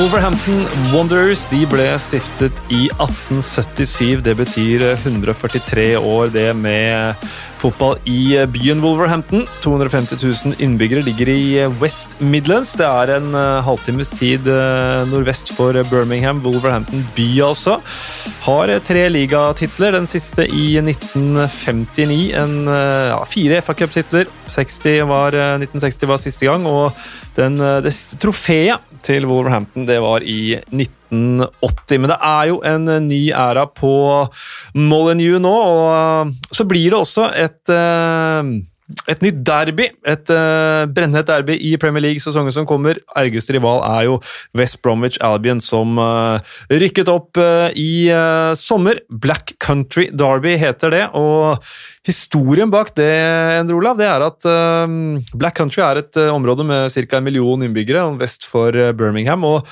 Wolverhampton Wanderers de ble stiftet i 1877. Det betyr 143 år, det med fotball i byen Wolverhampton. 250 000 innbyggere ligger i West Midlands. Det er en uh, halvtimes tid uh, nordvest for Birmingham. Wolverhampton by, altså. Har tre ligatitler, den siste i 1959. En, ja, fire FA-cuptitler. 1960 var siste gang, og den, det trofeet til Wolverhampton det var i 1980. Men det er jo en ny æra på Molyneux nå, og så blir det også et eh, et nytt derby, et uh, brennhett derby i Premier League sesongen som kommer. Ergeste rival er jo West Bromwich Albion, som uh, rykket opp uh, i sommer. Black Country Derby heter det, og historien bak det, Endre Olav, det er at Black Country er et område med ca. en million innbyggere vest for Birmingham. og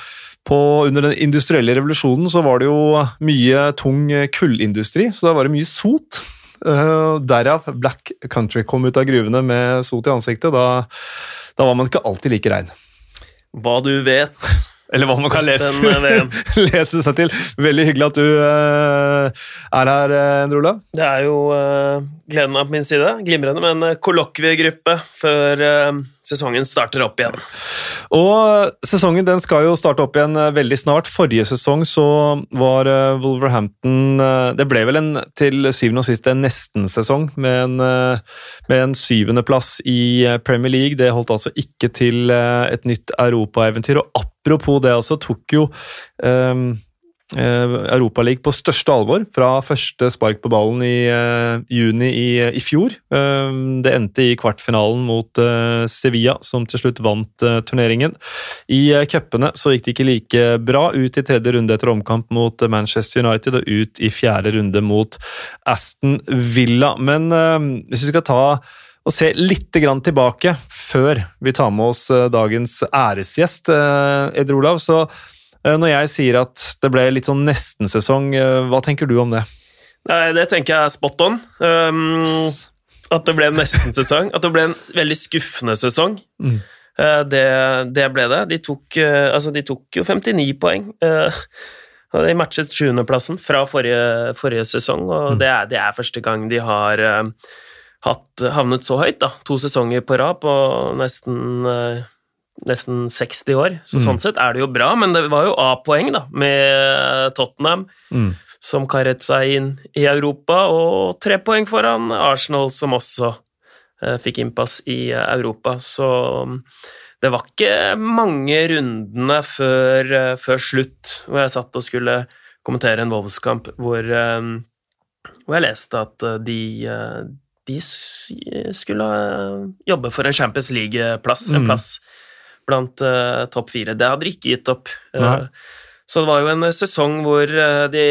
på, under den industrielle revolusjonen så var det jo mye tung kullindustri, så da var det mye sot. Uh, derav Black Country kom ut av gruvene med sot i ansiktet. Da, da var man ikke alltid like rein. Hva du vet. Eller hva man kan lese, lese, seg til. Veldig hyggelig at du uh, er her, eh, Endre Olav. Det er jo uh, gleden av min side. Glimrende med en kollokviegruppe før uh, sesongen starter opp igjen. Og Sesongen den skal jo starte opp igjen eh, veldig snart. Forrige sesong så var eh, Wolverhampton eh, Det ble vel en, til syvende og sist en nesten-sesong med en, med en syvendeplass i Premier League. Det holdt altså ikke til et nytt europaeventyr. Og apropos det også, tok jo um, Eh, Europaligaen på største alvor fra første spark på ballen i uh, juni i, i fjor. Uh, det endte i kvartfinalen mot uh, Sevilla, som til slutt vant turneringen. I cupene så gikk det ikke like bra. Ut i tredje runde etter omkamp mot Manchester United og ut i fjerde runde mot Aston Villa. Men hvis vi skal ta og se litt tilbake før vi tar med oss dagens æresgjest, Eder Olav, så Eh, når jeg sier at det ble litt sånn nesten-sesong, eh, hva tenker du om det? Nei, Det tenker jeg er spot on. Um, at det ble nesten-sesong. At det ble en veldig skuffende sesong. Mm. Uh, det, det, ble det. De tok, uh, altså, de tok jo 59 poeng. Uh, de matchet sjuendeplassen fra forrige, forrige, sesong, og mm. det, er, det, er, første gang de har hatt, havnet så høyt. da. To sesonger på rad på nesten nesten 60 år, så mm. sånn sett er det jo bra, men det var jo A-poeng da, med Tottenham, mm. som karret seg inn i Europa, og tre poeng foran Arsenal, som også eh, fikk innpass i eh, Europa. Så mm, det var ikke mange rundene før, eh, før, slutt hvor jeg satt og skulle kommentere en Wolves-kamp hvor, eh, hvor, jeg leste at eh, de eh, de skulle jobbe for en Champions League-plass, en mm. plass blant uh, topp fire. Det hadde de ikke gitt opp. Uh, så det var jo en sesong hvor de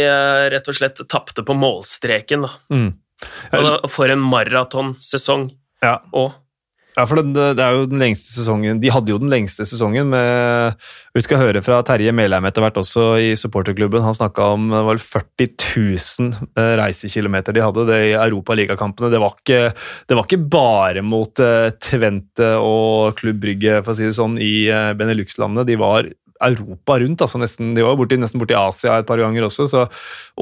rett og slett tapte på målstreken, da. Mm. Jeg... og for en maratonsesong òg. Ja. Ja, for det, det, er jo den lengste sesongen De hadde jo den lengste sesongen med Vi skal høre fra Terje Melheim etter hvert også i supporterklubben. Han snakka om det var 40 000 eh, reisekilometer de hadde det i Europa-ligakampene. Det, det, var ikke bare mot uh, Tvente og Klubb Brygge, for å si det sånn, i uh, Benelux-landene. De var Europa rundt. altså nesten, De var borti, nesten borti Asia et par ganger også. Så,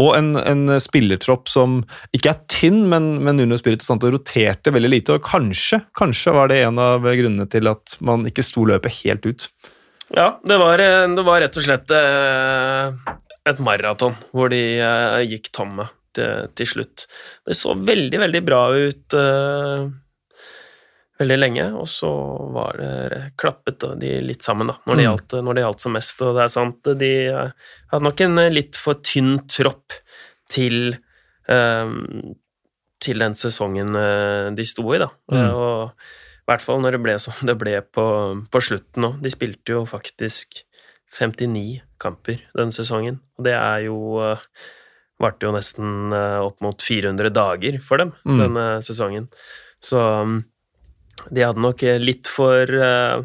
og en, en, spillertropp som ikke er tynn, men, men under og Santo roterte veldig lite. og kanskje, kanskje var det en av grunnene til at man ikke sto løpet helt ut. Ja, det var, det var rett og slett eh, et maraton hvor de eh, gikk tomme til, til, slutt. Det så veldig, veldig bra ut. Eh, veldig lenge, og så var det klappet de litt sammen da, når det, mm. gjaldt, når det gjaldt som mest. Og det er sant, de eh, hadde nok en litt for tynn tropp til um, til den sesongen eh, de sto i, da. Mm. Og i hvert fall når det ble som det ble på, på slutten òg. De spilte jo faktisk 59 kamper den sesongen, og det er jo Varte jo nesten opp mot 400 dager for dem mm. denne sesongen. Så um, de hadde nok eh, litt for uh,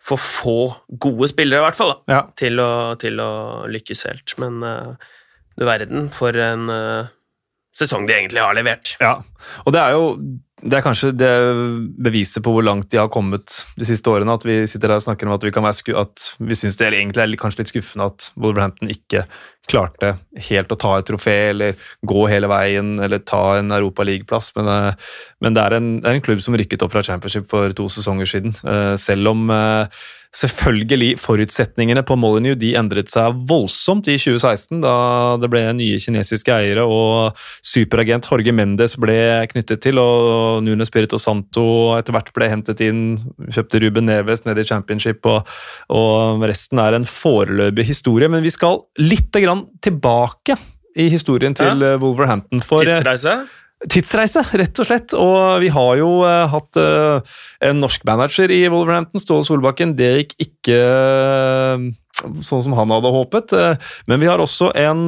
For få gode spillere, i hvert fall, da, ja. til, å, til, å, lykkes helt. Men du verden for en sesong de egentlig har levert. Ja, og det er jo det er kanskje det beviset på hvor langt de har kommet de siste årene. At vi sitter her og snakker om at vi kan være syns det egentlig er kanskje litt skuffende at Wolverhampton ikke klarte helt å ta et trofé eller gå hele veien eller ta en Europa League-plass. Men, eh, men det, er en, det, er en, klubb som rykket opp fra Championship for to sesonger siden. Eh, selv om Selvfølgelig, forutsetningene på Molyneux de endret seg voldsomt i 2016, da det ble nye kinesiske eiere og superagent Jorge Mendes ble knyttet til, og Nuno Spirito Santo etter hvert ble hentet inn, kjøpte Ruben Neves ned i championship, og, og resten er en foreløpig historie. Men vi skal litt tilbake i historien til ja. Wolverhampton. For, Tidsreise? Tidsreise, rett og slett. Og vi har jo uh, hatt uh, en norsk manager i Wolverhampton, Ståle Solbakken. Det gikk ikke uh, sånn som han hadde håpet. men vi har også en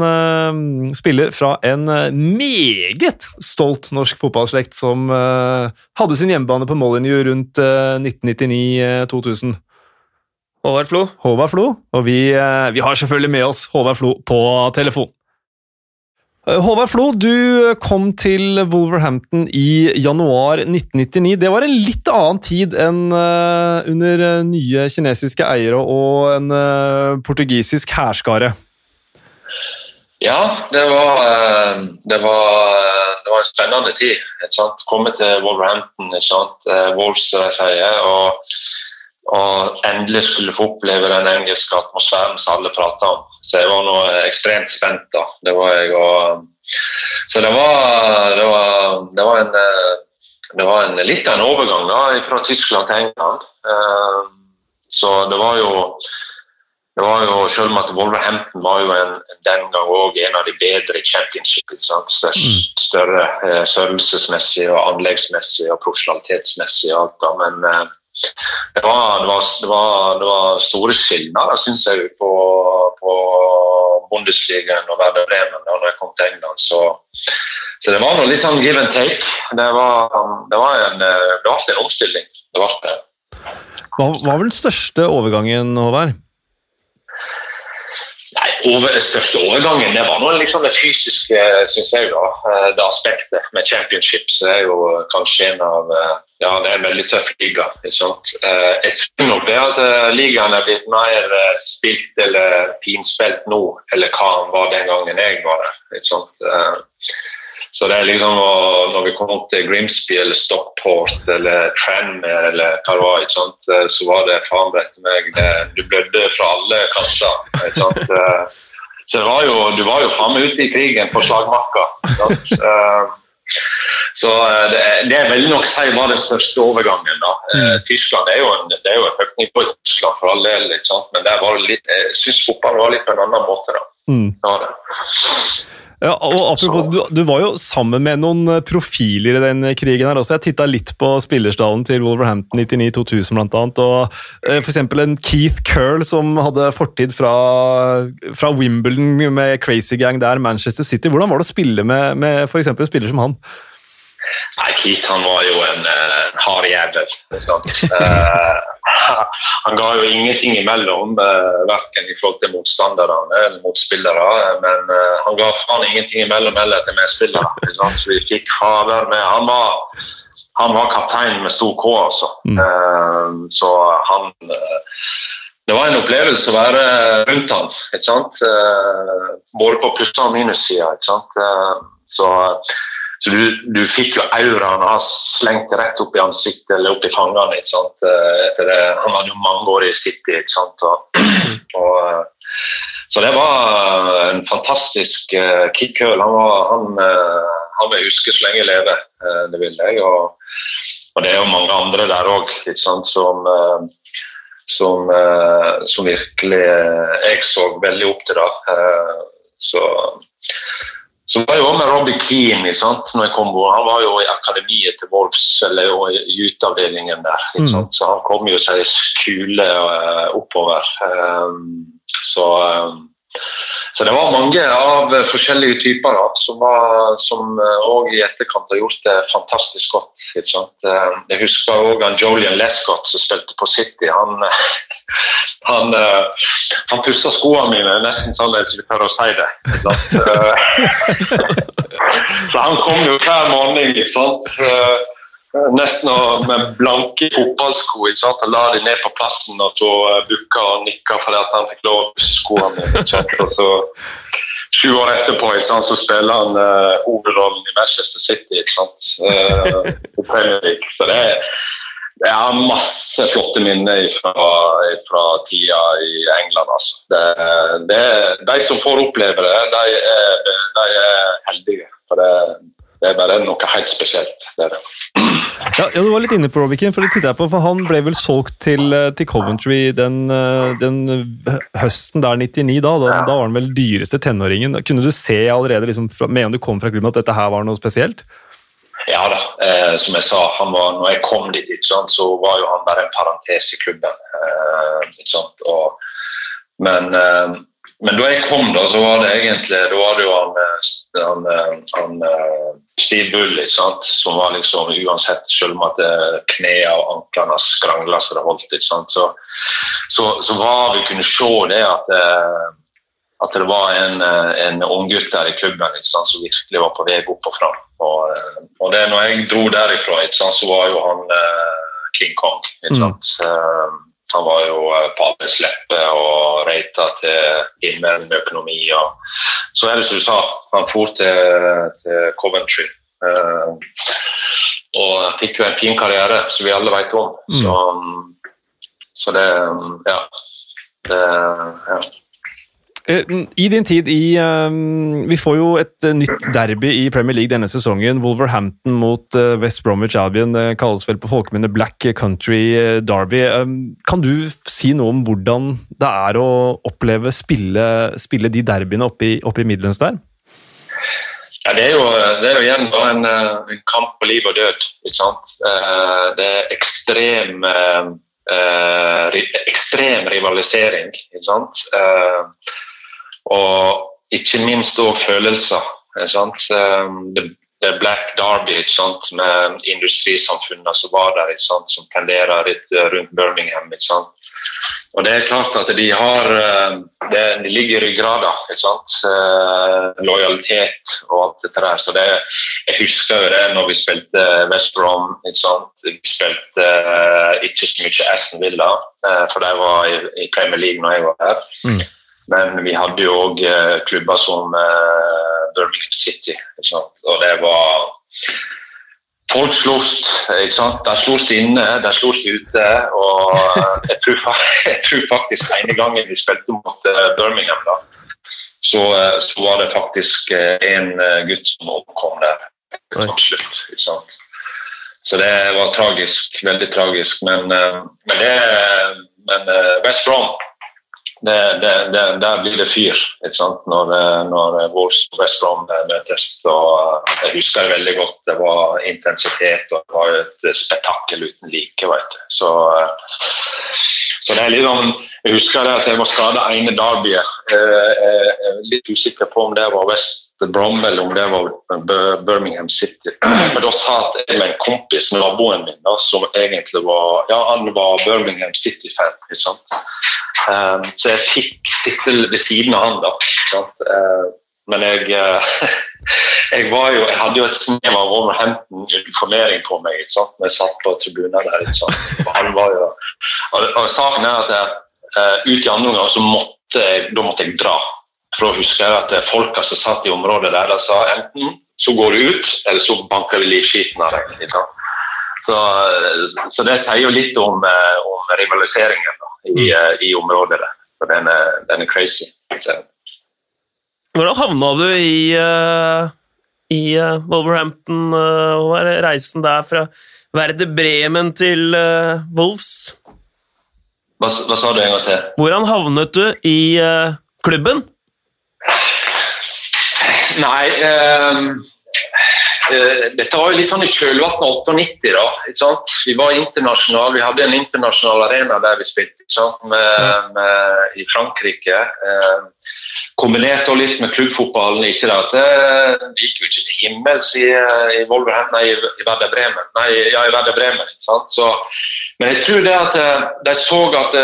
spiller fra en meget stolt norsk fotballslekt som hadde sin hjemmebane på Molyneux rundt 1999-2000. Håvard Flo. Håvard Flo. Og vi, vi har selvfølgelig med oss Håvard Flo på telefon. Eh, Håvard Flo, du kom til Wolverhampton i januar 1999. Det var en litt annen tid enn uh, under nye kinesiske eiere og en portugisisk hærskare. Ja, det var, det var, det var en spennende tid. Komme til Wolverhampton, Wolves-seier. og og endelig skulle få oppleve den engelske atmosfæren som alle prater om. Så jeg var nå ekstremt spent. da. Det var jeg og Så det var, det var, det var en det var en, litt av en overgang da, fra Tyskland til England. Uh, så det var jo det var jo, Selv om at Wolverhampton var jo en, den gang òg en av de bedre i championship. Størst, Større uh, størrelsesmessig og anleggsmessig og profesjonalitetsmessig. og alt da, Men uh, det var, det, var, det, var, det var, store skillnader, syns jeg, på, på Bundesligaen og Werder Bremen da jeg kom til England. Så, så det var noe litt sånn give and take. Det var, det var en, det var en omstilling. Det var det. Hva var den største overgangen, Håvard? Over, største overgangen det var noe liksom det fysiske, syns jeg. da, eh, Det aspektet med championships er jo kanskje en av eh, Ja, det er en veldig tøff liga. ikke sant? Eh, jeg tror nok det at ligaen er blitt mer spilt eller pinspilt nå eller hva den var den gangen jeg var der. ikke sant? Så det er liksom Når vi kom til Grimsby eller Stockport eller Tranmere eller hva det var, sant? så var det faen brette meg det, Du blødde fra alle kanter. Så det var jo, du var jo framme ute i krigen på slagmarka. Så det, det veldig nok si var den største overgangen. da. Mm. Tyskland er jo, en, det er jo et høyt Tyskland for all del, men der var litt, jeg syns fotballen var litt på en annen måte. da. Mm. Ja, ja, og apropos, du, du, var jo sammen med noen eh, profiler i den krigen her også. Jeg titta litt på spillerstallen til Wolverhampton 99-2000 blant annet. Og F.eks. for eksempel en Keith Curl som hadde fortid fra, fra Wimbledon med Crazy Gang der, Manchester City. Hvordan var det å spille med, med f.eks. en spiller som han? Nei, Keith han var jo en, eh, en hard jævel. uh, han ga jo ingenting imellom, uh, verken i forhold til motstanderne eller motspillere. Men uh, han ga faen ingenting imellom heller til medspillerne. Så vi fikk fader med Han var, han var kaptein med stor K, altså. Mm. Så han det var en opplevelse å være rundt han, ikke sant? både på pluss- og minussida. Så så du, du fikk jo auraen hans slengt rett opp i ansiktet eller opp i fangene. ikke sant? Eh, etter det. Han hadde jo mange år i City. ikke sant? Og, og, eh, så det var en fantastisk uh, kickhøl. Han, han, uh, han vil huske så lenge jeg lever. Det vil jeg. Og, og, det er jo mange andre der òg som, som, som, virkelig jeg så veldig opp til. da. så så var jeg også med Robbie Keane sant, når jeg kom. Han var jo i akademiet til Wolfs, eller jo i uteavdelingen der. Mm. Så han kom jo seg kule uh, oppover. Um, så um, så det var mange av forskjellige typer da, som òg eh, i etterkant har gjort det fantastisk godt. Eh, jeg husker òg Jolian Lescott som spilte på City. Han, han, eh, han pussa skoene mine nesten sånn at jeg ikke tør å si det. Så han kom jo hver morgen. ikke sant? Nesten med blanke fotballsko. ikke sant? La de ned på plassen og så uh, bukka og nikka fordi at han fikk lov å pusse skoene. Og så Sju år etterpå ikke sant, så spiller han uh, hovedrollen i Manchester City. ikke sant? Uh, Premier League. Så det er, jeg har masse flotte minner fra tida i England. altså. Det, det, de som får oppleve det, de er, de er heldige. For det, det er bare noe helt spesielt. Det er det. Ja, ja, Du var litt inne på Robikin, for det jeg på, for han ble vel solgt til, eh, til Coventry den, eh, den, høsten der 99. Da, da, da, var han vel dyreste tenåringen. Kunne du se allerede liksom, med en du kom fra klubben at dette her var noe spesielt? Ja da, eh, som jeg sa, var, når jeg kom dit, så var jo han bare en parentes i klubben. Eh, Og, men eh, men da jeg kom, da, så var det egentlig da var det jo han, eh, han, eh, han eh, Bull som var liksom uansett, selv om at knærne og anklene skrangla så det holdt, så, så, så, var vi kunne se det at, at det var en, en unggutt der i klubben som virkelig var på vei opp og fram. Og, og det, når jeg dro derifra, sant, så var jo han King Kong. Ikke sant? Mm. Han var jo eh, på lepper og reita til himmelen med økonomi. Og så er det som du sa, han for til, til Coventry. Uh, og fikk jo en fin karriere, som vi alle vet om. Mm. Så, så, det Ja. Det, ja. Eh, I din tid i um, Vi får jo et uh, nytt derby i Premier League denne sesongen. Wolverhampton mot uh, West Bromwich Albion. Kalles vel på folkemunne Black Country Derby. Um, kan du si noe om hvordan det er å oppleve spille, spille de derbyene oppe i, oppe i Midlands der? Ja, det, er jo, det er jo igjen en, en, kamp på liv og død. ikke sant? Det er ekstrem ekstrem rivalisering. ikke sant? Og ikke minst òg følelser. Ehm, det, det Black Derby med industrisamfunnet som var der, som tenderer eh, rundt Birmingham. Og det er klart at de har eh, det, de ligger i ryggrada. Eh, lojalitet og alt dette der. Så det, jeg husker jo det når vi spilte West Brom. Vi spilte ikke så mye Aston Villa, for de var i, Premier League når jeg var her. Mm. Men vi hadde jo òg eh, klubber som uh, Birmingham City. Og det var Folk sloss. ikke sant? De sloss inne, de sloss ute. Og jeg tror, jeg tror, faktisk ene gangen vi spilte mot Birmingham, da, så, så var det faktisk en gutt som omkom der. Slutt, ikke sant? Så det var tragisk. Veldig tragisk. Men, men, det, men West Brom det, det, det, der blir det fyr ikke sant? når, når Wolfs og Westrom møtes. Og jeg husker det veldig godt. Det var intensitet og det var et spetakkel uten like. Vet du. Så, så det er litt sånn Jeg husker det at jeg var skada ene derbyet. Jeg er litt usikker på om det var West Brom eller om det var Birmingham City. Men da satt jeg med en kompis, naboen min, da, som egentlig var ja, han var Birmingham City-fan. ikke sant? Um, så jeg fikk sitte ved siden av han. da. Uh, men jeg, uh, jeg, var jo, jeg hadde jo et snev av Wolverhampton-uniformering på meg ikke sant? når jeg satt på tribunen der. ikke sant? Og han var jo, og, og saken er at jeg, uh, ut i andre omgang så måtte jeg, da måtte jeg dra. For å huske at folka som satt i området der, de sa enten så går du ut, eller så banker vi livskiten av deg. Så, så, det sier jo litt om, om rivaliseringen i, mm. eh, i området. For den er, den er crazy. Så. Hvordan havna du i, uh, i Wolverhampton? Hva er reisen der fra Verde Bremen til Wolves? Hva, hva, sa du en gang til? Hvordan havnet du i klubben? Nei um Eh, dette var jo litt sånn i kjølvannet av 98. da, ikke sant? Vi var internasjonale, vi hadde en internasjonal arena der vi spilte ikke sant? Med, med, i Frankrike. Eh, kombinert litt med klubbfotballen. ikke det, det, gikk jo ikke til himmels i, i nei, i Werder Bremen. Nei, ja, i Bremen, ikke sant? Så, men jeg tror det at eh, de så at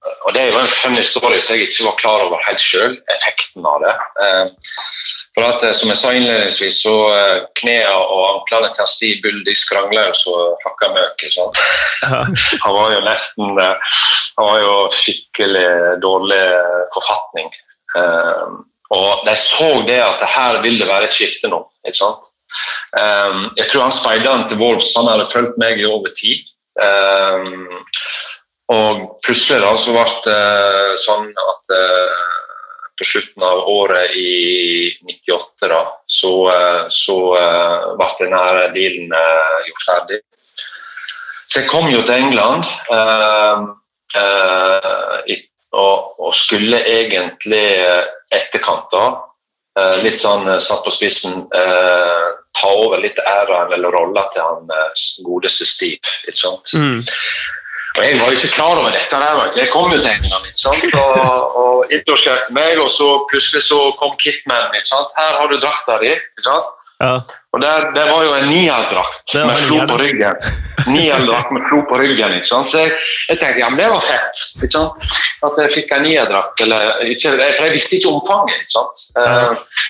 og det er jo en funny story som jeg ikke var klar over helt sjøl, effekten av det. Uh, for at, Som jeg sa innledningsvis, så uh, knærne og anklene til Stig Bull de skrangla jo så hakka møkk. han var jo nesten Han var jo skikkelig dårlig forfatning. og de så det at her vil det være et skifte nå. ikke sant? Jeg tror han speideren til Wolves han hadde fulgt meg i over tid. Og plutselig da så ble det sånn at uh, på slutten av året i 98 da, så, uh, så ble denne dealen gjort ferdig. Så jeg kom jo til England og, skulle egentlig etterkant da litt sånn satt på spissen ta over litt æra eller rolla til han eh, godeste Steve. ikke sant? Mm. Og Jeg var ikke klar over dette. der, Jeg kom jo til England ikke sant? og, og innlosjerte meg, og så plutselig så kom Kitman. ikke sant? Her har du drakta di. ikke sant? Ja. Og der, der, var jo en Nia-drakt med flo på ryggen. Nia-drakt med flo på ryggen. ikke sant? Så jeg, jeg, tenkte ja, men det var fett. ikke sant? At jeg fikk en Nia-drakt. For jeg visste ikke omfanget. ikke sant? Ja. Uh,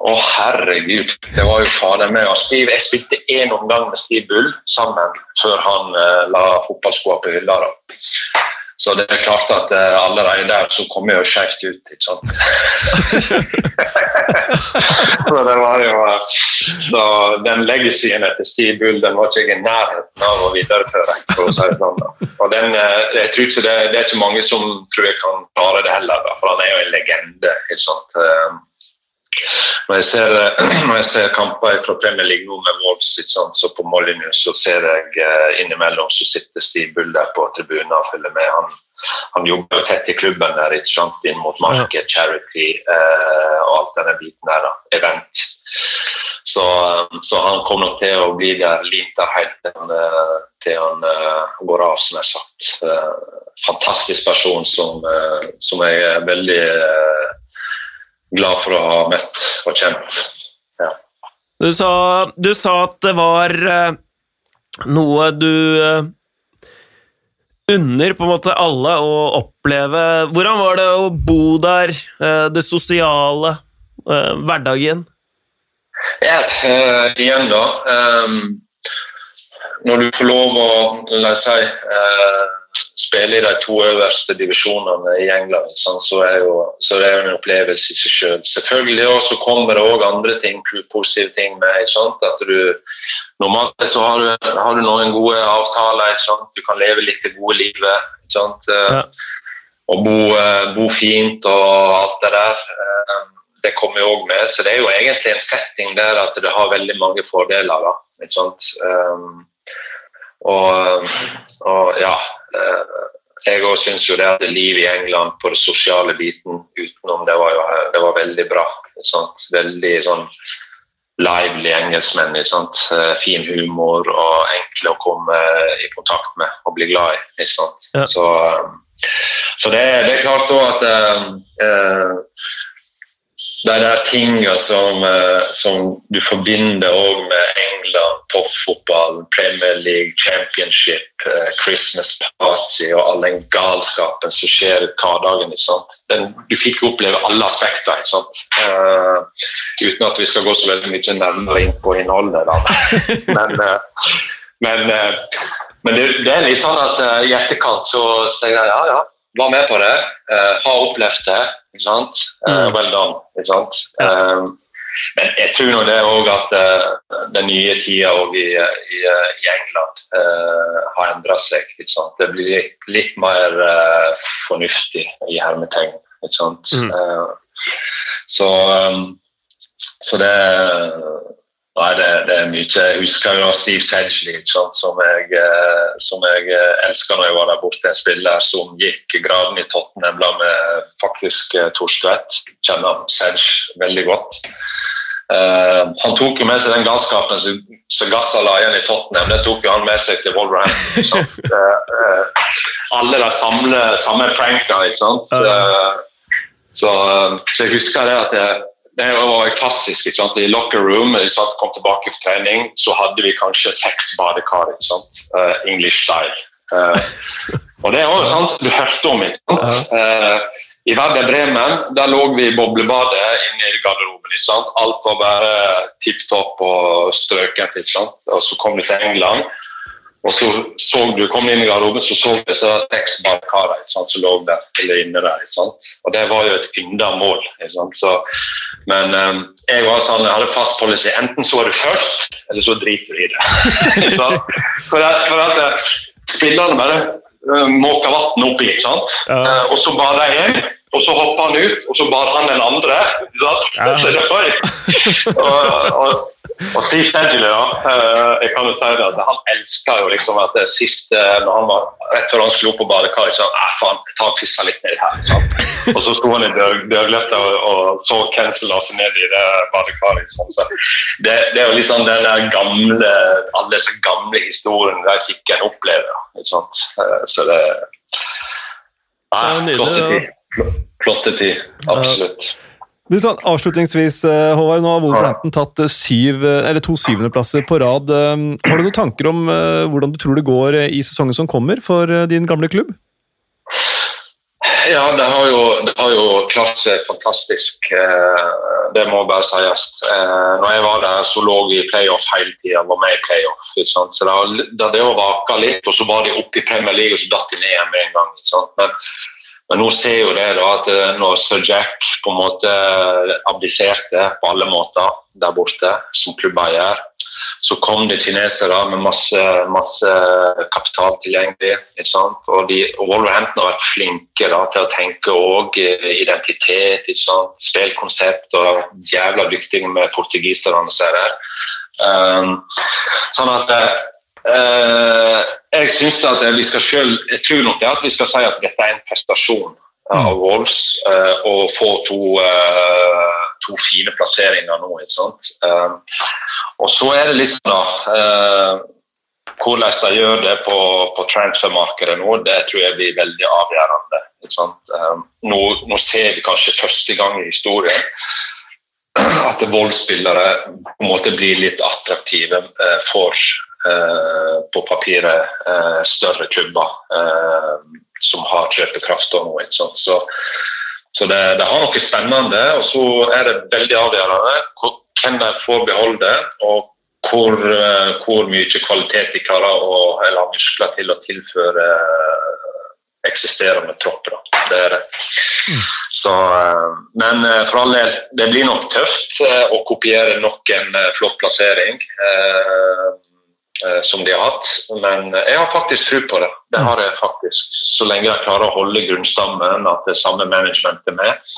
å, herregud. Det var jo fader meg. Jeg spilte én omgang med Steve Bull sammen før han uh, la fotballskoene på hylla. Så det er klart at uh, allerede der så kom jeg jo skjevt ut, ikke sant. så det var jo uh, Så den legacyen etter Steve Bull den var ikke jeg i nærheten av å videreføre. for å si det sånn. Og den, jeg tror ikke det, det, er ikke mange som tror jeg kan klare det heller, da, for han er jo en legende. ikke sant. Når jeg ser, når jeg ser kamper fra Premier League nå med Wolves, så på Molyneux så ser jeg uh, innimellom så sitter Steve Bull der på tribunen og følger med. Han, han jobber tett i klubben der, ikke sant? inn mot marked, charity eh, og alt denne biten der. Da. Event. Så, um, så, han kommer nok til å bli der limt der helt til han, uh, til han går av, som jeg har sagt. fantastisk person som, som jeg er veldig glad for å ha møtt og kjent. Ja. Du, sa, du, sa, at det var uh, noe du uh, unner på en måte alle å oppleve. Hvordan var det å bo der? Uh, det sosiale? hverdagen? Ja, igjen, da. Um, når du får lov å La oss si spille i de to øverste divisjonene i England, sånn, så, er jo, så det er jo en opplevelse i seg selv. Selvfølgelig også kommer det òg andre ting, positive ting med. Sånt, at du Normalt så har du, har du noen gode avtaler. sånt, Du kan leve litt det gode livet. Sånt, Ja. Og bo, eh, bo, fint og alt det der. Eh, det kommer jo òg med. Så det er jo egentlig en setting der at det har veldig mange fordeler. Da, ikke sant? Og, og ja eh, Jeg òg syns jo det at livet i England på det sosiale biten utenom, det var jo det var veldig bra. Veldig sånn lively engelskmenn. Sant? fin humor og enkle å komme i kontakt med og bli glad i. Ja. Så, eh, så det, det, er klart òg at eh, det er tingene som, eh, som, du forbinder òg med England, toppfotball, Premier League, Championship, eh, Christmas party og all den galskapen som skjer i hverdagen. du fikk oppleve alle aspekter. Uh, uten at vi skal gå så veldig mye nærmere inn på innholdet. men, uh, men, uh, men det, det, er litt sånn at i etterkant så sier jeg ja, ja var med på det, har opplevd det. Ikke sant? Mm. well done. ikke sant? Um, men jeg tror nå det òg at uh, den nye tida i, i, i, England uh, har endra seg. ikke sant? Det blir litt, litt mer fornuftig i hermetegn. ikke sant? Mm. så, um, så det Nei, det, det, er mye. Jeg husker jo Steve Sedgley, som jeg, eh, som jeg eh, elska når jeg var der borte. En spiller som gikk graden i Tottenham la med faktisk eh, Torstvedt. Kjenner Sedge veldig godt. Uh, han tok jo med seg den galskapen som Gassa la igjen i Tottenham. Det tok jo han med seg til Wolverhampton. uh, uh, alle de samle, samme pranker, ikke sant. Så, så, jeg husker det at jeg, det var klassisk. ikke sant? I locker room, vi satt, kom tilbake for trening, så hadde vi kanskje seks badekar. ikke sant? Uh, English style. Uh, Og det er også sant, du hørte om, ikke sant. Uh, I Werder Bremen der lå vi i boblebadet inne i garderoben. ikke sant? Alt var bare tipp topp og strøkent. ikke sant? Og så kom vi til England. Og så så du kom inn i garderoben, så så vi så seks barkarer som lå der, eller inne der. ikke sant? Og det var jo et ynda mål. Så, men um, jeg var sånn, jeg hadde fast policy. Enten så er du først, eller så driter du i det. sant? for, at, for at uh, spillerne bare uh, måker vann oppi, ikke sant? Ja. Uh, og så bader jeg. Og så hoppa han ut, og så bar han den andre. Ja. Det og, og, og Steve Stedgley, ja, eh, jeg kan jo si det, at han elska jo liksom at det siste når han var rett før han skulle opp på badekaret, så han, faen, ta og pissa litt ned her. Sant? Og så sto han i dør, dørgløtta og, og så Kensel la seg ned i det badekaret. Så det, det er jo liksom den der gamle, alle disse gamle historiene der kikken en oppleve. Ikke sant? Eh, Så det Det er Nei, flotte ja. tid. Flotte tid, absolutt. Du, sånn, avslutningsvis, eh, Håvard, nå har Wolverhampton tatt eh, syv, eh, eller to syvendeplasser på rad. Har du noen tanker om hvordan du tror det går i sesongen som kommer for din gamle klubb? Ja, det har, jo, det har jo klart seg fantastisk. Det må bare sies. Når jeg var der, så lå vi i playoff hele tida. Var med i playoff. Så det det det har vaka litt, og så var de oppe i Premier League, og så datt de ned med en gang. ikke sant? Men, men nå ser jo det da at eh, når Sir Jack på en måte abdiserte på alle måter der borte, som klubbeier, så kom det kinesere med masse, masse kapital tilgjengelig. ikke sant? Og, de, Wolverhampton har vært flinke da, til å tenke òg identitet, ikke sant? spillkonsept, og jævla dyktige med portugiserne. ser jeg. Um, sånn at eh, jeg synes at vi skal selv, jeg tror nok det at vi skal si at dette er en prestasjon av Wolves eh, å få to, eh, to fine plasseringer nå. ikke sant? Og så er det litt sånn da eh, Hvordan de gjør det på, på transfermarkedet nå, det tror jeg blir veldig avgjørende. ikke sant? Nå, nå ser vi kanskje første gang i historien at voldsspillere på en måte blir litt attraktive eh, for eh, på papiret eh, større klubber eh, som har kjøpekraft og noe. Så, så det, det har noe spennende, og så er det veldig avgjørende hvem de får beholde, og hvor, eh, hvor mye kvalitet de klarer å eller muskler til å tilføre eh, eksisterende tropper. da. Det er det. Så, eh, men eh, for all del, det blir nok tøft eh, å kopiere nok en eh, flott plassering. Eh, som de har hatt. Men eh, jeg har faktisk tro på det. Det har jeg faktisk. Så lenge de klarer å holde grunnstammen, at det er samme management er med,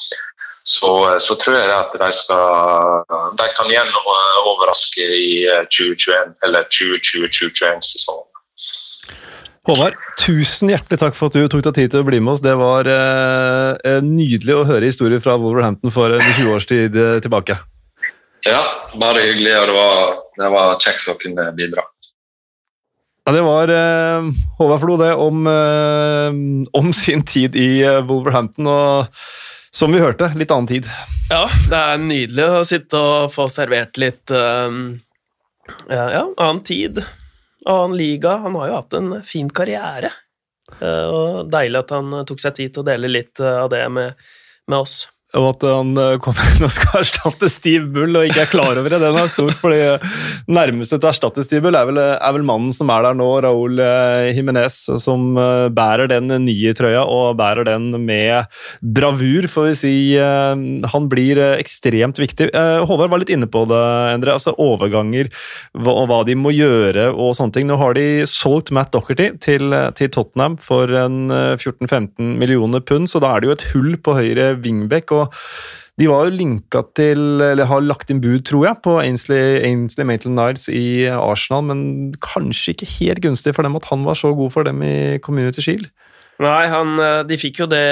så, eh, så tror jeg at de skal De kan igjen overraske i eh, 2021, eller 2020-2021-sesongen. Håvard, tusen hjertelig takk for at du tok deg tid til å bli med oss. Det var eh, nydelig å høre historier fra Wolverhampton for en 20 års tid tilbake. Ja, bare hyggelig, og det var, det var kjekt å kunne bidra. Ja, det var eh, Håvard Flo, det, om, eh, om sin tid i eh, Wolverhampton. Og som vi hørte, litt annen tid. Ja, det er nydelig å sitte og få servert litt ja, ja, annen tid, annen liga. Han har jo hatt en fin karriere, og deilig at han tok seg tid til å dele litt av det med, med oss. Og at han eh, kommer inn og skal erstatte Steve Bull og ikke er klar over det, den er stor. fordi Nærmeste til å erstatte Steve Bull er vel, er vel mannen som er der nå, Raúl eh, Jiménez, som eh, bærer den nye trøya og bærer den med bravur, får vi si. Han blir ekstremt viktig. Håvard var litt inne på det, Endre. altså Overganger og hva de må gjøre og sånne ting. Nå har de solgt Matt Docherty til, til Tottenham for en eh, 14-15 millioner pund, så da er det jo et hull på høyre wingback. og de var jo linka til, eller har lagt inn bud, tror jeg, på Ainsley, Ainsley Maitland-Niles i Arsenal, men kanskje ikke helt gunstig for dem at han var så god for dem i Community Shield. Nei, han, eh, de fikk jo det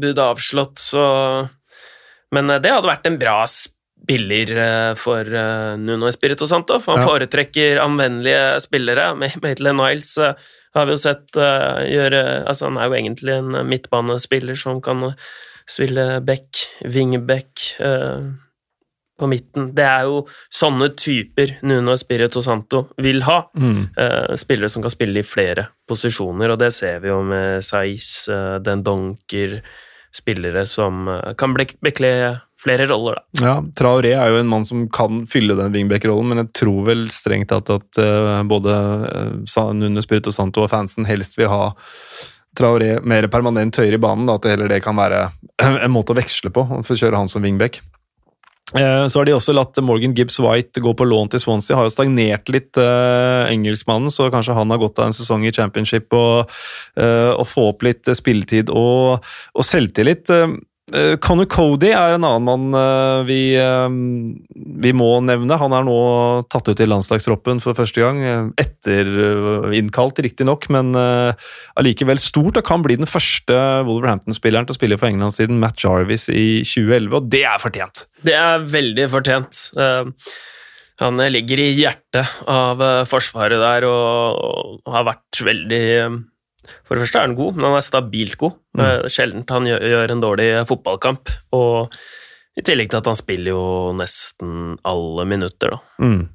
budet avslått, så Men eh, det hadde vært en bra spiller eh, for Nuno Espirito Santo, for han Ja. foretrekker anvendelige spillere. Maitland Niles har vi jo sett gjøre Altså, han er jo egentlig en midtbanespiller som kan spille back, wingback eh, på midten. Det er jo sånne typer Nuno Espirito Santo vil ha. Mm. Eh, spillere som kan spille i flere posisjoner, og det ser vi jo med Saiz, eh, Den Donker Spillere som eh, kan bekle flere roller, da. Ja, Traoré er jo en mann som kan fylle den wingback-rollen, men jeg tror vel strengt tatt at eh, både uh, Nuno Spirito Santo og fansen helst vil ha Traoré mer permanent høyere i banen, da, at heller det kan være en måte å veksle på, for å kjøre han som wingback. Eh, Så har de også latt Morgan Gibbs White gå på lån til Swansea. Har jo stagnert litt, eh, engelskmannen, så kanskje han har godt av en sesong i championship og, eh, og få opp litt eh, spilletid og, og selvtillit. Eh, Conor Cody er en annen mann eh, vi, eh, vi må nevne. Han er nå tatt ut i landslagstroppen for første gang. eh, Etter eh, innkalt, riktignok, men allikevel stort. Og kan bli den første Wolverhampton-spilleren til å spille for England siden Matt Jarvis i 2011, og det er fortjent. Det er veldig fortjent. Han ligger i hjertet av forsvaret der og, har vært veldig For det første er han god, men han er stabilt god. Mm. Sjelden han gjør, en dårlig fotballkamp. Og i tillegg til at han spiller jo nesten alle minutter, da. Mm.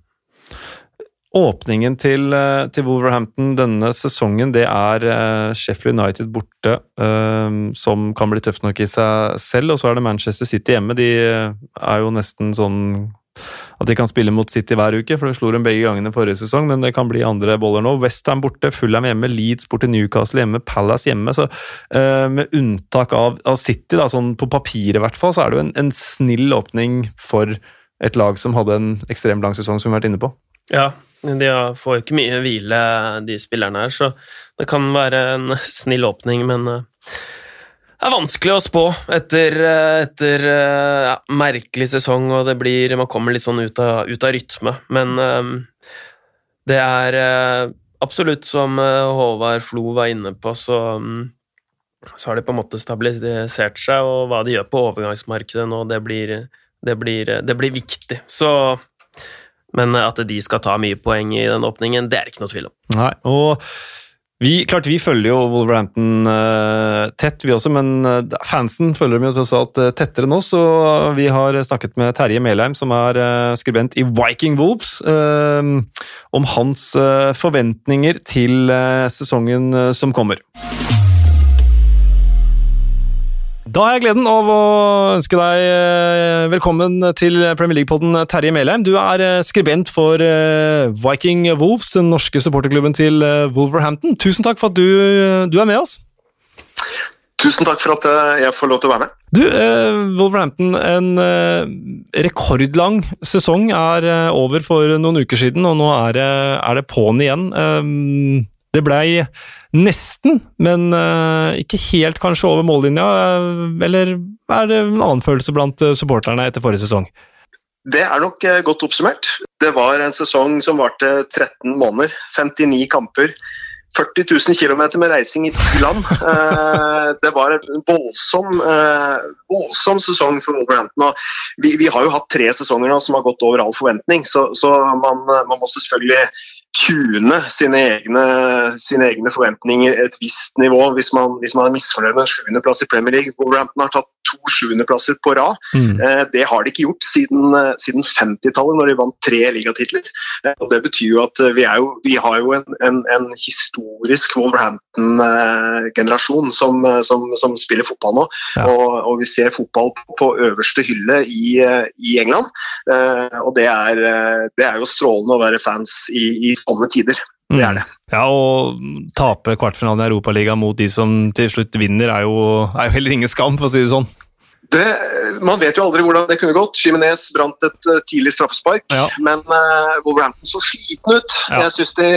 Åpningen til, eh, til Wolverhampton denne sesongen, det er eh, Sheffield United borte, eh, som kan bli tøft nok i seg selv, og så er det Manchester City hjemme. De er jo nesten sånn at de kan spille mot City hver uke, for de slo dem begge gangene forrige sesong, men det kan bli andre boller nå. Westham borte, Fulham hjemme, Leeds borte, Newcastle hjemme, Palace hjemme. Så uh, med unntak av, av City, da, sånn på papiret i hvert fall, så er det jo en, en snill åpning for et lag som hadde en ekstremt lang sesong, som vi har vært inne på. Ja, de får jo ikke mye hvile, de spillerne her, så det kan være en snill åpning, men eh, det er vanskelig å spå etter, eh, etter eh, ja, merkelig sesong, og det blir Man kommer litt sånn ut av, ut av rytme, men um, det er eh, absolutt som Håvard Flo var inne på, så um, så har de på en måte stabilisert seg, og hva de gjør på overgangsmarkedet nå, det blir, det blir, det blir viktig. Så men at de skal ta mye poeng i den åpningen, det er ikke noe tvil om. Nei, og vi, klart vi følger jo Wolverhampton uh, tett, vi også, men eh, fansen følger dem jo tross alt eh, tettere oss. Og vi har snakket med Terje Melheim, som er uh, skribent i Viking Wolves, uh, om hans forventninger til sesongen som kommer. Da har jeg gleden av å ønske deg eh, velkommen til Premier League-podden Terje Melheim. Du er eh, skribent for eh, Viking Wolves, den norske supporterklubben til Wolverhampton. Tusen takk for at du, du er med oss. Tusen takk for at jeg får lov til å være med. Du, eh, Wolverhampton, en eh, rekordlang sesong er eh, over for noen uker siden, og nå er det, er det på'n igjen. Det blei nesten, men eh, ikke helt kanskje over mållinja. eh, eller er det en annen følelse blant eh, supporterne etter forrige sesong? Det er nok godt oppsummert. Det var en sesong som varte 13 måneder, 59 kamper. 40 000 km med reising i ti land. Det var en voldsom, voldsom sesong for Wolverhampton. Vi, vi har jo hatt tre sesonger nå som har gått over all forventning, så, så man, man må selvfølgelig tune sine egne, sine egne forventninger et visst nivå hvis man, hvis man er misfornøyd med en sjuendeplass i Premier League. Wolverhampton har tatt to sjuendeplasser på rad. Eh, Det har de ikke gjort siden, eh, siden 50-tallet, når de vant tre ligatitler. Eh, Og Det betyr jo at eh, vi, er jo, vi har jo en, en, en historisk Wolverhampton-generasjon som, eh, som, som spiller fotball nå. Ja. Og, og vi ser fotball på, på øverste hylle i, eh, i England. Eh, Og det er, eh, det er jo strålende å være fans i, i sånne tider. Det er det. Ja, og tape kvartfinalen i Europaligaen mot de som til slutt vinner, er jo, er jo heller ingen skam, for å si det sånn. Det, man vet jo aldri hvordan det kunne gått. Jimenez brant et eh, tidlig straffespark. Ja. Men uh, Wolverhampton så sliten ut. Ja. Jeg syns det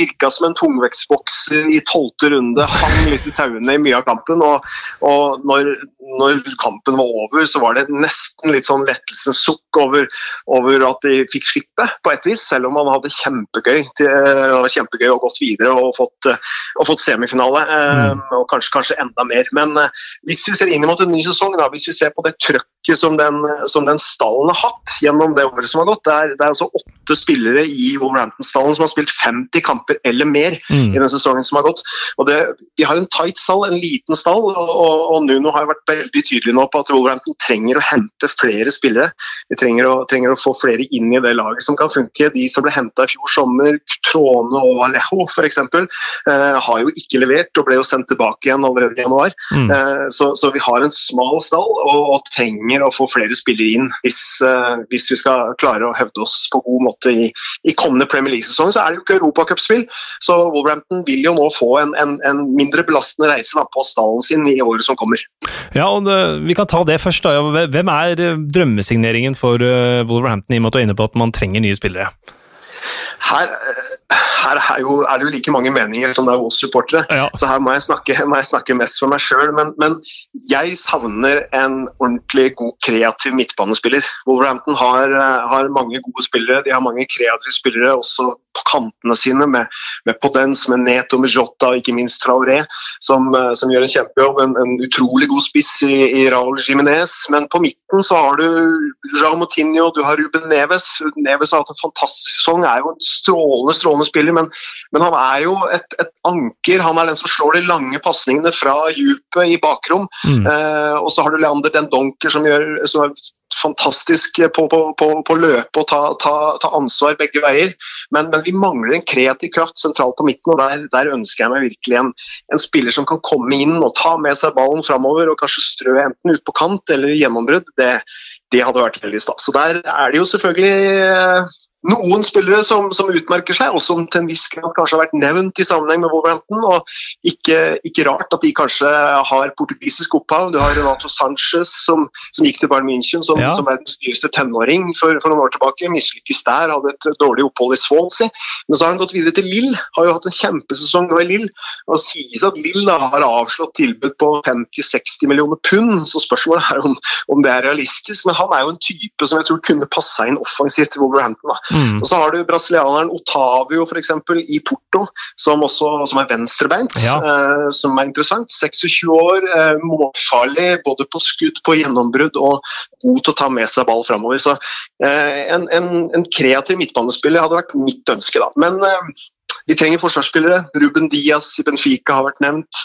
virka som en tungvektsbokser i tolvte runde. Hang litt i tauene i mye av kampen. Og, og når, når kampen var over, så var det nesten litt sånn lettelsens sukk over, over at de fikk slippe, på et vis. Selv om man hadde kjempegøy, til, det var kjempegøy og gått videre og fått, eh, og fått semifinale. eh, Og kanskje, kanskje enda mer. Men uh, hvis vi ser inn mot en ny sesong, da, hvis vi ser på det trøkket som den, som den stallen har hatt gjennom det året som har gått, det er, det er altså åtte spillere i Wolverhampton-stallen som har spilt 50 kamper eller mer Mm. i den sesongen som har gått. Og det, de har en tight stall, en liten stall, og, og, og Nuno har vært veldig tydelig nå på at Wolverhampton trenger å hente flere spillere. De trenger å, trenger å, få flere inn i det laget som kan funke. De som ble henta i fjor sommer, Trone og Alejo f.eks., eh, har jo ikke levert og ble jo sendt tilbake igjen allerede i januar. Mm. Eh, så, så, vi har en smal stall og, og, trenger å få flere spillere inn hvis, uh, hvis, vi skal klare å hevde oss på god måte i, i kommende Premier League-sesong. Så er det jo ikke europacupspill, så Wolverhampton vil jo nå få en, en, en mindre belastende reise da, på stallen sin i året som kommer. Ja, og det, Vi kan ta det først. da. Hvem er eh, drømmesigneringen for uh, Wolverhampton, i og med at inne på at man trenger nye spillere? Her, eh, her er, jo, er, det jo like mange meninger som det er hos supportere, ja. så her må jeg, snakke, må jeg, snakke, mest for meg sjøl. Men, men, jeg savner en ordentlig god, kreativ midtbanespiller. Wolverhampton har, har mange gode spillere, de har mange kreative spillere også på kantene sine, med, med Podens, med Neto, med Jota og ikke minst Traoré, som, eh, som gjør en kjempejobb. En, en, utrolig god spiss i, i Raúl Jiminez. Men på midten så har du Jean Moutinho, du har Ruben Neves. Neves har hatt en fantastisk sesong, er jo en strålende strålende spiller, men, men han er jo et, et, anker. Han er den som slår de lange pasningene fra djupet i bakrom. Mm. Eh, og så har du Leander Den Donker som gjør som er fantastisk på, på, på, på løpe og ta, ta, ta, ansvar begge veier. Men, men, vi mangler en kreativ kraft sentralt på midten, og der, der ønsker jeg meg virkelig en, en, spiller som kan komme inn og ta med seg ballen framover og kanskje strø enten ut på kant eller gjennombrudd. Det, det hadde vært veldig stas. Så Der er det jo selvfølgelig noen spillere som, som, utmerker seg, og som til en viss grad kanskje har vært nevnt i sammenheng med Wolverhampton. og ikke, ikke, rart at de kanskje har portugisisk opphav. Du har Renato Sanchez som, som gikk til Bayern München som, ja. som verdens dyreste tenåring for, for, noen år tilbake. Mislykkes der, hadde et dårlig opphold i Swansea. Men så har han gått videre til Lill, har jo hatt en kjempesesong nå i Lill. Og sies at Lill har avslått tilbud på 50-60 millioner pund, så spørsmålet er om, om, det er realistisk. Men han er jo en type som jeg tror kunne passa inn offensivt til Wolverhampton. da. Mm. Og så har du brasilianeren Otavio for eksempel, i Porto, som også som er venstrebeint, ja. eh, som er interessant. 26 år, eh, målfarlig både på skudd, på gjennombrudd og god til å ta med seg ball framover. Så eh, en, en, en, kreativ midtbanespiller hadde vært mitt ønske, da. Men eh, vi trenger forsvarsspillere. Ruben Diaz i Benfica har vært nevnt.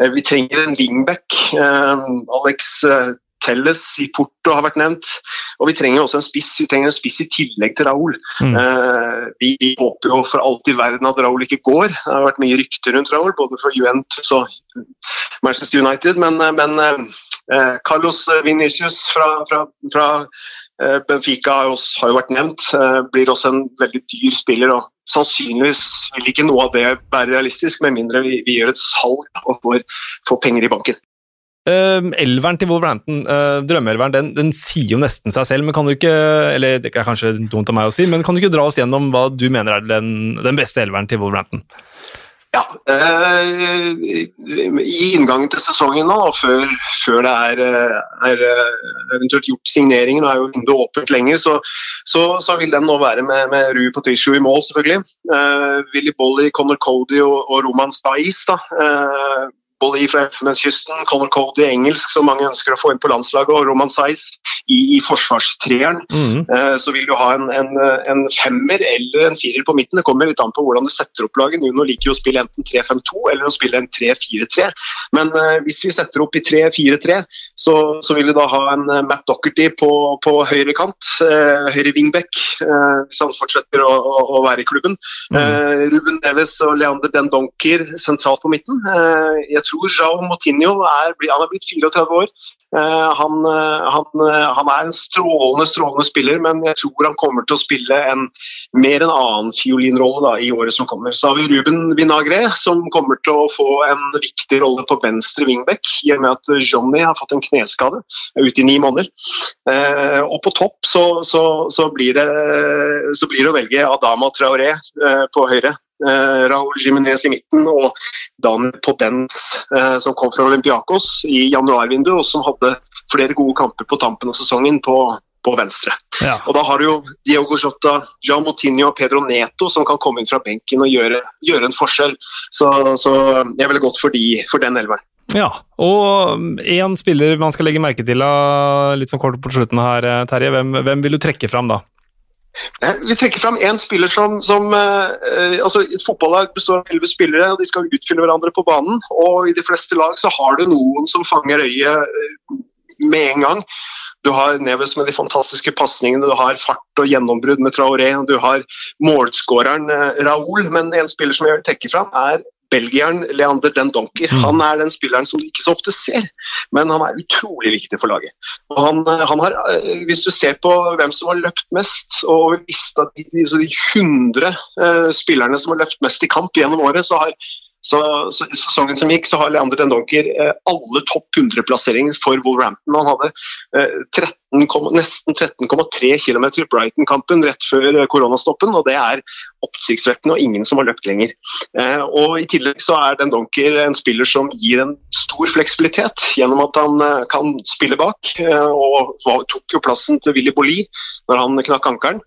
Eh, vi trenger en wingback. Eh, Alex Telles i Porto har vært nevnt. Og vi trenger også en spiss Vi trenger en spiss i tillegg til Raúl. Mm. Uh, vi, vi, håper jo for alt i verden at Raúl ikke går. Det har vært mye rykter rundt Raúl, både for Juventus og Manchester United. Men, eh, men uh, Carlos Vinicius fra, fra, fra uh, Benfica har jo, har jo, vært nevnt. blir også en veldig dyr spiller. og Sannsynligvis vil ikke noe av det være realistisk, med mindre vi, vi gjør et salg og får, får penger i banken. Uh, elveren til Wolverhampton, uh, drømmeelveren, den, den, sier jo nesten seg selv, men kan du ikke Eller det er kanskje dumt av meg å si, men kan du ikke dra oss gjennom hva du mener er den, den beste elveren til Wolverhampton? Ja, uh, i inngangen til sesongen nå, og før, før det er, er, eventuelt gjort signeringer, nå er jo vinduet åpent lenger, så, så, så, vil den nå være med, med Rui Patricio i mål, selvfølgelig. Willy Bolly, Connor Cody og, og Roman Stais. da, Napoli fra Elfenbenskysten, Conor Cody engelsk, som mange ønsker å få inn på landslaget, og Roman Seis i, i forsvarstreeren. Mm. Eh, så vil du ha en, en, en, femmer eller en firer på midten. Det kommer litt an på hvordan du setter opp laget. Nuno liker jo å spille enten 3-5-2 eller å spille en 3-4-3. Men eh, hvis vi setter opp i 3-4-3, så, så, vil du da ha en uh, Matt Dockerty på, på høyre kant, høyre wingback, hvis han fortsetter å, å, å, være i klubben. Mm. Ruben Neves og Leander Den Donker sentralt på midten. jeg tror tror Jao Motinho er, han er blitt 34 år. Uh, han, uh, han, uh, han, er en strålende strålende spiller, men jeg tror han kommer til å spille en mer en annen fiolinrolle da, i året som kommer. Så har vi Ruben Vinagre, som kommer til å få en viktig rolle på venstre wingback, i og med at Johnny har fått en kneskade, er ute i ni måneder. og på topp så, så, så, blir det, så, blir det, å velge Adama Traoré på høyre. Eh, Raúl Jiminez i midten og Daniel Podens, eh, som kom fra Olympiakos i januarvinduet, og som hadde flere gode kamper på tampen av sesongen på, på venstre. Ja. Og Da har du jo Diogo Jota, Jean Moutinho og Pedro Neto som kan komme inn fra benken og gjøre, gjøre en forskjell. Så, så jeg ville gått for, de, for den elveren. Ja, og én spiller man skal legge merke til litt sånn kort på slutten her, Terje. Hvem, hvem vil du trekke fram da? Vi trekker fram én spiller som, som eh, altså Et fotballag består av elleve spillere, og de skal utfylle hverandre på banen. og I de fleste lag så har du noen som fanger øyet eh, med en gang. Du har Neves med de fantastiske pasningene, du har fart og gjennombrudd med Traoré, og du har målskåreren eh, Raoul. Men en spiller som jeg vil trekke fram, er belgieren Leander Den Donker. Mm. Han er den spilleren som du ikke så ofte ser, men han er utrolig viktig for laget. Han, eh, han har, eh, hvis du ser på hvem som har løpt mest, og lista de, de, de 100 uh, spillerne som har løpt mest i kamp gjennom året, så har så, så sesongen som gikk, så har Leander Den Donker eh, alle topp 100-plasseringer for Wolverhampton. Han hadde eh, 13, kom- nesten 13,3 km i Brighton-kampen rett før koronastoppen, og det er oppsiktsvekkende og ingen som har løpt lenger. Eh, og I tillegg så er Den Donker en spiller som gir en stor fleksibilitet gjennom at han eh, kan spille bak, eh, og tok jo plassen til Willy Bolli når han knakk ankelen.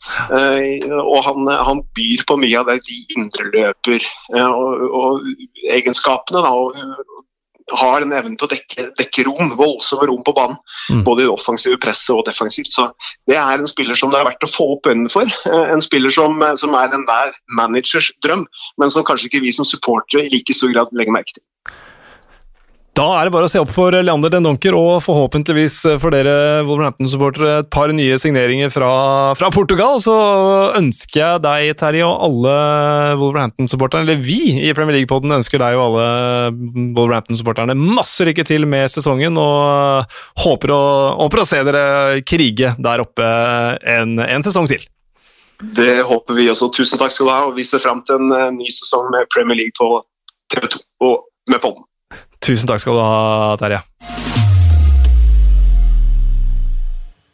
Og han, han byr på mye av det de indreløper eh, og, og har en evne til å dekke, dekke rom, voldsomme rom på banen. Mm. Både i det offensive presset og defensivt. Så det er en spiller som det er verdt å få opp øynene for. Eh, En spiller som, eh, som er enhver managers drøm, men som kanskje ikke vi som supportere i like stor grad legger merke til. Da er det bare å se opp for Leander Den Donker, og forhåpentligvis for dere Wolverhampton-supportere et par nye signeringer fra, fra Portugal. Så ønsker jeg deg, Terje, og alle Wolverhampton-supporterne, eller vi i Premier League-podden ønsker deg og alle Wolverhampton-supporterne masse lykke til med sesongen, og håper å, håper å se dere krige der oppe en, en sesong til. Det håper vi også. Tusen takk skal du ha, og vi ser fram til en eh, ny sesong med Premier League på TV 2 og med podden. Tusen takk skal du ha, Terje.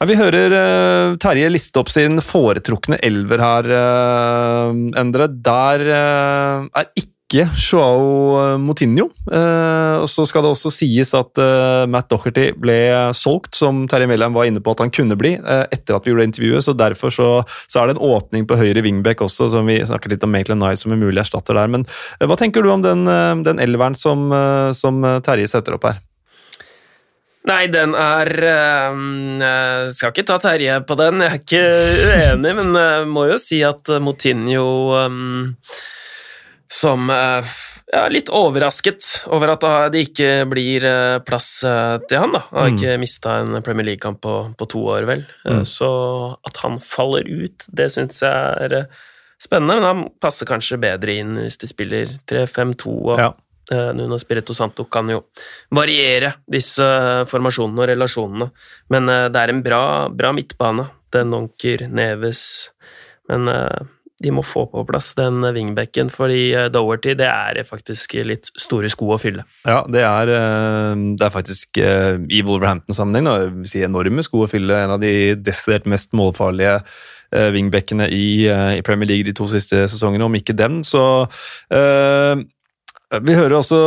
Vi hører uh, Terje liste opp sin foretrukne elver her, uh, Endre. Der uh, er ikke Joao Moutinho. Eh, og så skal det også sies at eh, Matt Docherty ble solgt, som Terje Melheim var inne på at han kunne bli, eh, etter at vi gjorde intervjuet. så Derfor så, så er det en åpning på høyre wingback også, som vi snakket litt om Maitland Nye som en mulig erstatter der. Men eh, hva tenker du om den, eh, den elveren som, eh, som Terje setter opp her? Nei, den er øh, Skal ikke ta Terje på den, jeg er ikke uenig, men øh, må jo si at øh, Moutinho øhm, Som øh, ja, litt overrasket over at det ikke blir øh, plass øh, til han. da. Han har Mm. ikke mista en Premier League-kamp på, på to år, vel. Eh, Mm. Så at han faller ut, det syns jeg er spennende, men han passer kanskje bedre inn hvis de spiller 3-5-2. og Ja. Eh, Nuno Spirito Santo kan jo variere disse eh, formasjonene og relasjonene, men eh, det er en bra, bra midtbane. Den Donker, Neves Men eh, de må få på plass den wingbacken, fordi eh, Doherty det er faktisk litt store sko å fylle. Ja, det er, eh, det er faktisk eh, i Wolverhampton-sammenheng si enorme sko å fylle. En av de desidert mest målfarlige wingbackene i, i Premier League de to siste sesongene, om ikke den. Så eh, vi hører også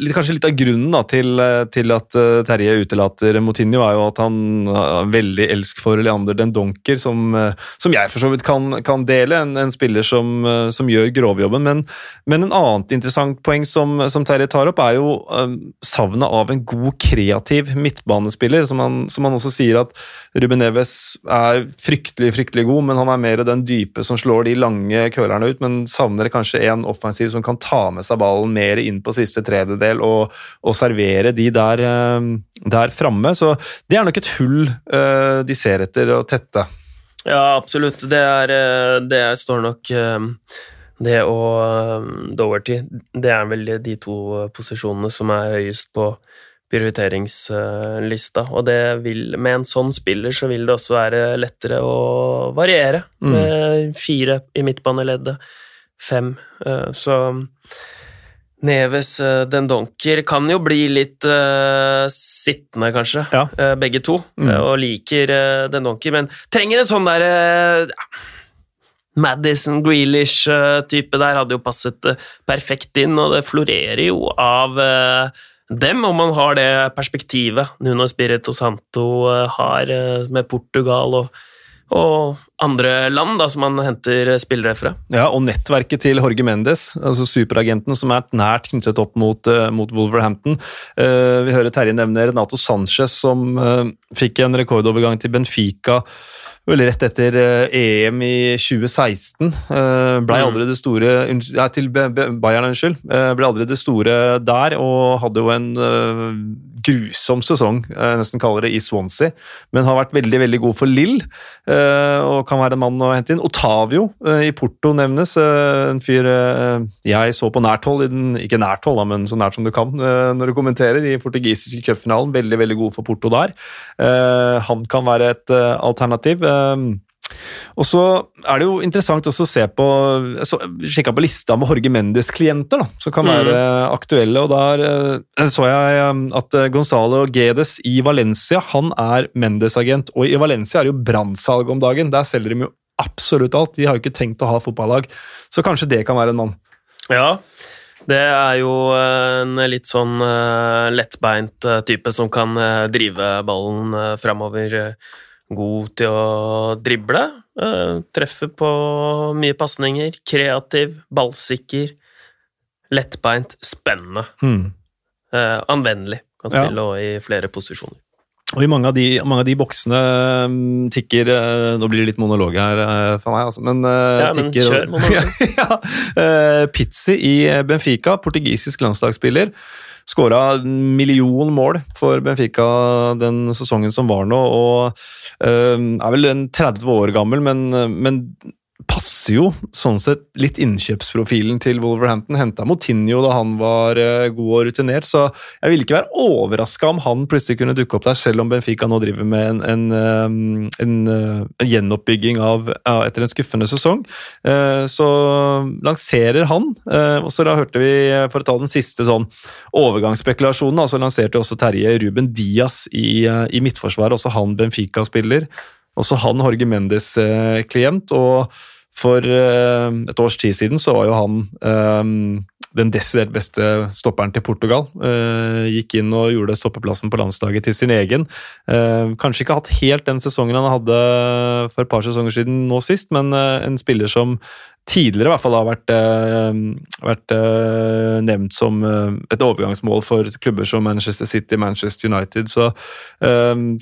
litt, kanskje litt av grunnen da, til, eh, til at eh, Terje utelater Moutinho, er jo at han er en veldig elsk for Leander Den Donker, som, eh, som jeg for så vidt kan, kan dele. En, en spiller som, eh, som gjør grovjobben. Men, men en annet interessant poeng som, som Terje tar opp, er jo um, savnet av en god, kreativ midtbanespiller. Som han, som han også sier at Ruben Neves er fryktelig fryktelig god, men han er mer den dype som slår de lange curlerne ut, men savner kanskje en offensiv som kan ta med seg ballen mer inn på siste tredjedel og, og servere de der, um, der framme. Så det er nok et hull uh, de ser etter å tette. Ja, absolutt. Det, er, eh, det står nok eh, Det og Doverty. Det er vel de to posisjonene som er høyest på prioriteringslista. Og det vil, med en sånn spiller så vil det også være lettere å variere. Mm. Med fire i midtbaneleddet, fem. eh, Så Neves Dendonker Den Donker kan jo bli litt uh, sittende, kanskje, Ja. uh, begge to. Mm. eh, Og liker uh, Den Donker, men trenger en sånn derre Madison Grealish-type der hadde jo passet eh, perfekt inn, og det florerer jo av eh, dem, om man har det perspektivet Nuno Spirito Santo eh, har eh, med Portugal og, og andre land da, som man henter spillere fra. Ja, og nettverket til Jorge Mendes, altså superagenten som er nært knyttet opp mot, eh, mot Wolverhampton. Uh, vi hører Terje nevne Renato Sanchez, som uh, fikk en rekordovergang til Benfica vel rett etter EM i 2016. Eh, Blei Mm. aldri det store unnskyld, Til Bayern, unnskyld. Ble aldri det store der, og hadde jo en grusom sesong, jeg nesten kaller det, i Swansea. Men har vært veldig veldig god for Lill, eh, og kan være en mann å hente inn. Otavio eh, i Porto nevnes. eh, En fyr eh, jeg så på nært hold, ikke nært hold, men så nært som du kan eh, når du kommenterer, i portugisiske cupfinalen. Veldig veldig god for Porto der. Eh, Han kan være et eh, alternativ. Og så er det jo interessant også å se på Jeg så- sjekka på lista med Jorge Mendes-klienter som kan være aktuelle. og Der eh, så jeg eh, at eh, Gonzalo Gedes i Valencia han er Mendes-agent. Og i Valencia er det jo brannsalg om dagen. Der selger de jo absolutt alt. De har jo ikke tenkt å ha fotballag, så kanskje det kan være en mann. Ja, det er jo en litt sånn lettbeint type som kan drive ballen framover. God til å drible. eh, treffe på mye pasninger. Kreativ, ballsikker. Lettbeint, spennende. Eh, anvendelig. Kan Ja. spille også i flere posisjoner. Og i mange av de, mange av de boksene mm, tikker eh, Nå blir det litt monolog her for meg, altså, men, Ja, men tikker, kjør monolog. ja, Pizzi i Benfica, portugisisk landslagsspiller. Skåra en million mål for Benfica den sesongen som var nå, og eh, er vel en 30 år gammel, men, men passer jo sånn sett litt innkjøpsprofilen til Wolverhampton. Henta Motinho da han var eh, god og rutinert, så jeg ville ikke være overraska om han plutselig kunne dukke opp der, selv om Benfica nå driver med en, en, eh, en, eh, en gjenoppbygging av, ja, etter en skuffende sesong. Eh, Så lanserer han, eh, og så da hørte vi, eh, for å ta den siste sånn overgangsspekulasjonen, så lanserte også Terje Ruben Diaz i, eh, i midtforsvaret, også han Benfica-spiller. Også han Jorge Mendes eh, klient, og for eh, et års tid siden så var jo han eh, den desidert beste stopperen til Portugal. Eh, gikk inn og gjorde stoppeplassen på landslaget til sin egen. Kanskje ikke hatt helt den sesongen han hadde for et par sesonger siden nå sist, men en spiller som tidligere i hvert fall har vært, vært nevnt som et overgangsmål for klubber som Manchester City, Manchester United. Så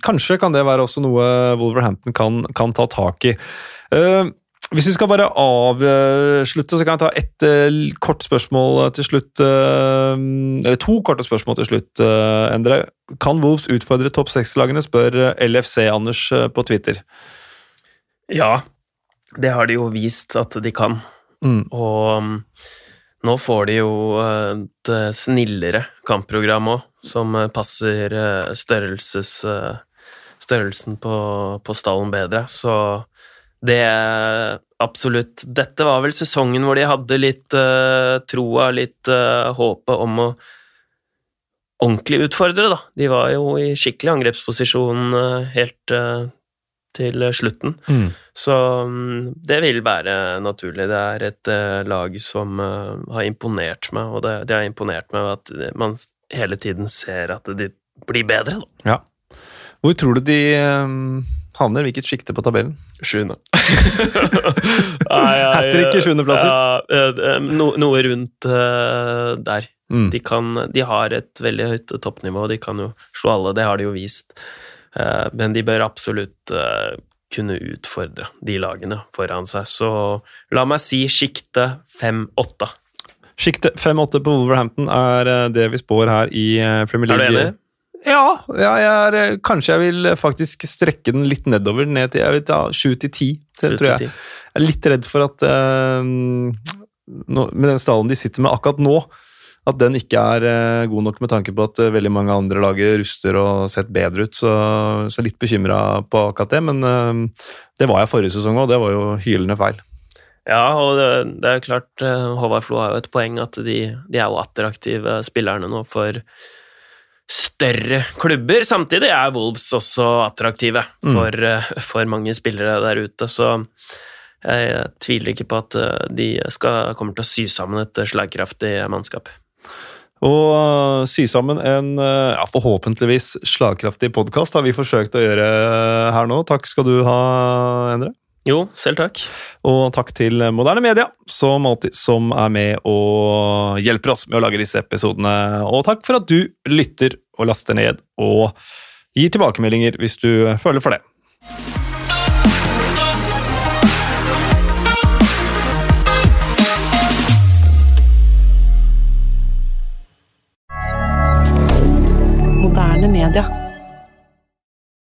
kanskje kan det være også noe Wolverhampton kan, kan ta tak i. hvis vi skal bare avslutte, så kan jeg ta ett eh, kort spørsmål til slutt. eh, eller to korte spørsmål til slutt, eh, Endre. Kan Wolves utfordre topp seks-lagene, spør eh, LFC Anders eh, på Twitter. Ja, det har de jo vist at de kan. Mm. Og um, nå får de jo eh, et eh, snillere kampprogram òg, som eh, passer eh, størrelses, eh, størrelsen på, på stallen bedre. Så det absolutt Dette var vel sesongen hvor de hadde litt uh, troa, litt uh, håpet om å ordentlig utfordre, da. De var jo i skikkelig angrepsposisjon uh, helt uh, til slutten. Mm. Så um, det vil være naturlig. Det er et lag som har imponert meg, og det, de har imponert meg at man hele tiden ser at de blir bedre, da. Ja. Hvor tror du de eh, havner? Hvilket sjikte på tabellen? Sjuende. Hat trick i sjuendeplasser. Ja, eh, no, noe rundt uh, der. Mm. De, kan, de har et veldig høyt toppnivå, de kan jo slå alle, det har de jo vist. Uh, Men de bør absolutt uh, kunne utfordre de lagene foran seg. Så la meg si sjikte 5-8. Sjikte 5-8 på Wolverhampton er eh, det vi spår her i eh, Premier Er du League. enig? Ja, ja jeg er, eh, kanskje jeg vil faktisk strekke den litt nedover, ned til jeg vil ta 7 til 10. Det tror jeg. Jeg er litt redd for at uh, nå, med den stallen de sitter med akkurat nå, at den ikke er eh, god nok med tanke på at eh, veldig mange andre lag ruster og sett bedre ut. Så, så litt bekymra på akkurat det, men eh, det var jeg forrige sesong òg. Det var jo hylende feil. Ja, og det, det er klart, eh, Håvard Flo har jo et poeng at de, de er jo attraktive spillerne nå for større klubber. Samtidig er Wolves også attraktive Mm. for, eh, for mange spillere der ute, så jeg tviler ikke på at eh, de skal, kommer til å sy sammen et slagkraftig mannskap. Og sy sammen en ja, forhåpentligvis slagkraftig podkast har vi forsøkt å gjøre her nå. Takk skal du ha, Endre. Jo, selv takk. Og takk til Moderne Media, som alltid som er med og hjelper oss med å lage disse episodene. Og takk for at du lytter og laster ned og gir tilbakemeldinger hvis du føler for det. Moderne media.